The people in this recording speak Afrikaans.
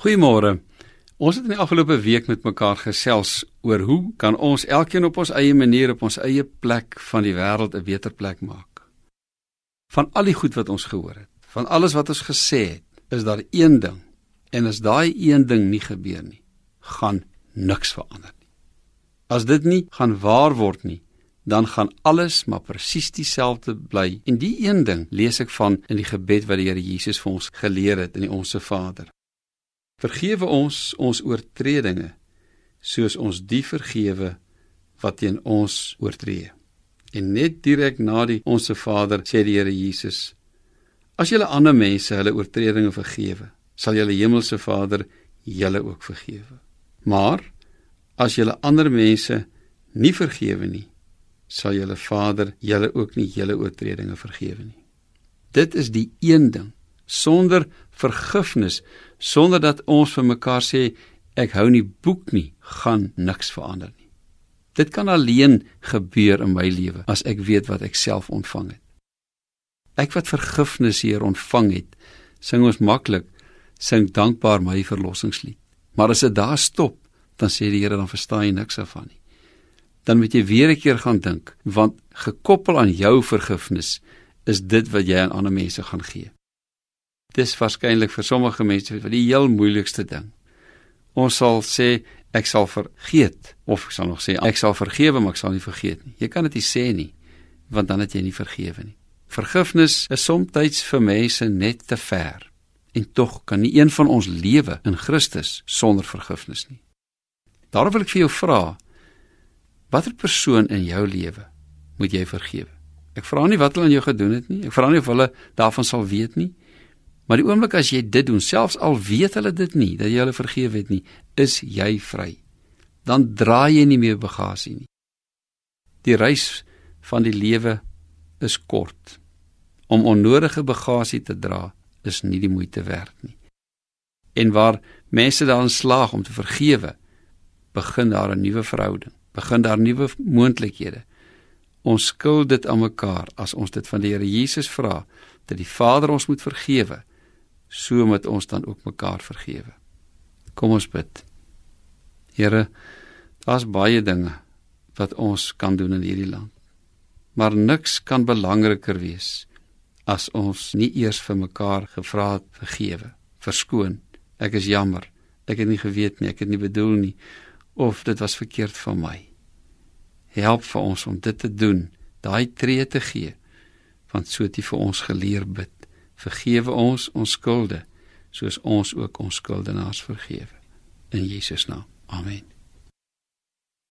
Goeiemôre. Ons het in die afgelope week met mekaar gesels oor hoe kan ons elkeen op ons eie manier op ons eie plek van die wêreld 'n beter plek maak. Van al die goed wat ons gehoor het, van alles wat ons gesê het, is daar een ding en as daai een ding nie gebeur nie, gaan niks verander nie. As dit nie gaan waar word nie, dan gaan alles maar presies dieselfde bly. En die een ding lees ek van in die gebed wat die Here Jesus vir ons geleer het in die Onse Vader. Vergewe ons ons oortredinge soos ons die vergewe wat teen ons oortree. En net direk na die Onse Vader sê die Here Jesus: As julle ander mense hulle oortredinge vergewe, sal julle hemelse Vader julle ook vergewe. Maar as julle ander mense nie vergewe nie, sal julle Vader julle ook nie julle oortredinge vergewe nie. Dit is die een ding sonder vergifnis sonder dat ons vir mekaar sê ek hou nie boek nie, gaan niks verander nie. Dit kan alleen gebeur in my lewe as ek weet wat ek self ontvang het. Ek wat vergifnis hier ontvang het, sing ons maklik sing dankbaar my verlossingslied. Maar as dit daar stop, dan sê die Here dan verstaan jy niks daarvan nie. Dan moet jy weer 'n keer gaan dink, want gekoppel aan jou vergifnis is dit wat jy aan ander mense gaan gee. Dis waarskynlik vir sommige mense wat die heel moeilikste ding. Ons sal sê ek sal vergeet of ek sal nog sê ek sal vergewe maar ek sal nie vergeet nie. Jy kan dit nie sê nie want dan het jy nie vergewe nie. Vergifnis is soms vir mense net te ver. En tog kan nie een van ons lewe in Christus sonder vergifnis nie. Daarom wil ek vir jou vra watter persoon in jou lewe moet jy vergewe? Ek vra nie wat hulle aan jou gedoen het nie. Ek vra nie of hulle daarvan sal weet nie. Maar die oomblik as jy dit doen, selfs al weet hulle dit nie, dat jy hulle vergewe het nie, is jy vry. Dan draai jy nie meer bagasie nie. Die reis van die lewe is kort. Om onnodige bagasie te dra is nie die moeite werd nie. En waar mense dan slaag om te vergewe, begin daar 'n nuwe verhouding, begin daar nuwe moontlikhede. Ons skuld dit aan mekaar as ons dit van die Here Jesus vra dat die Vader ons moet vergewe so moet ons dan ook mekaar vergewe. Kom ons bid. Here, daar's baie dinge wat ons kan doen in hierdie land. Maar niks kan belangriker wees as ons nie eers vir mekaar gevra het vergewe, verskoon. Ek is jammer. Ek het nie geweet nie, ek het nie bedoel nie of dit was verkeerd van my. Help vir ons om dit te doen, daai tree te gee, want so het U vir ons geleer bid vergewe ons ons skulde soos ons ook ons skuldenaars vergewe. In Jesus naam. Amen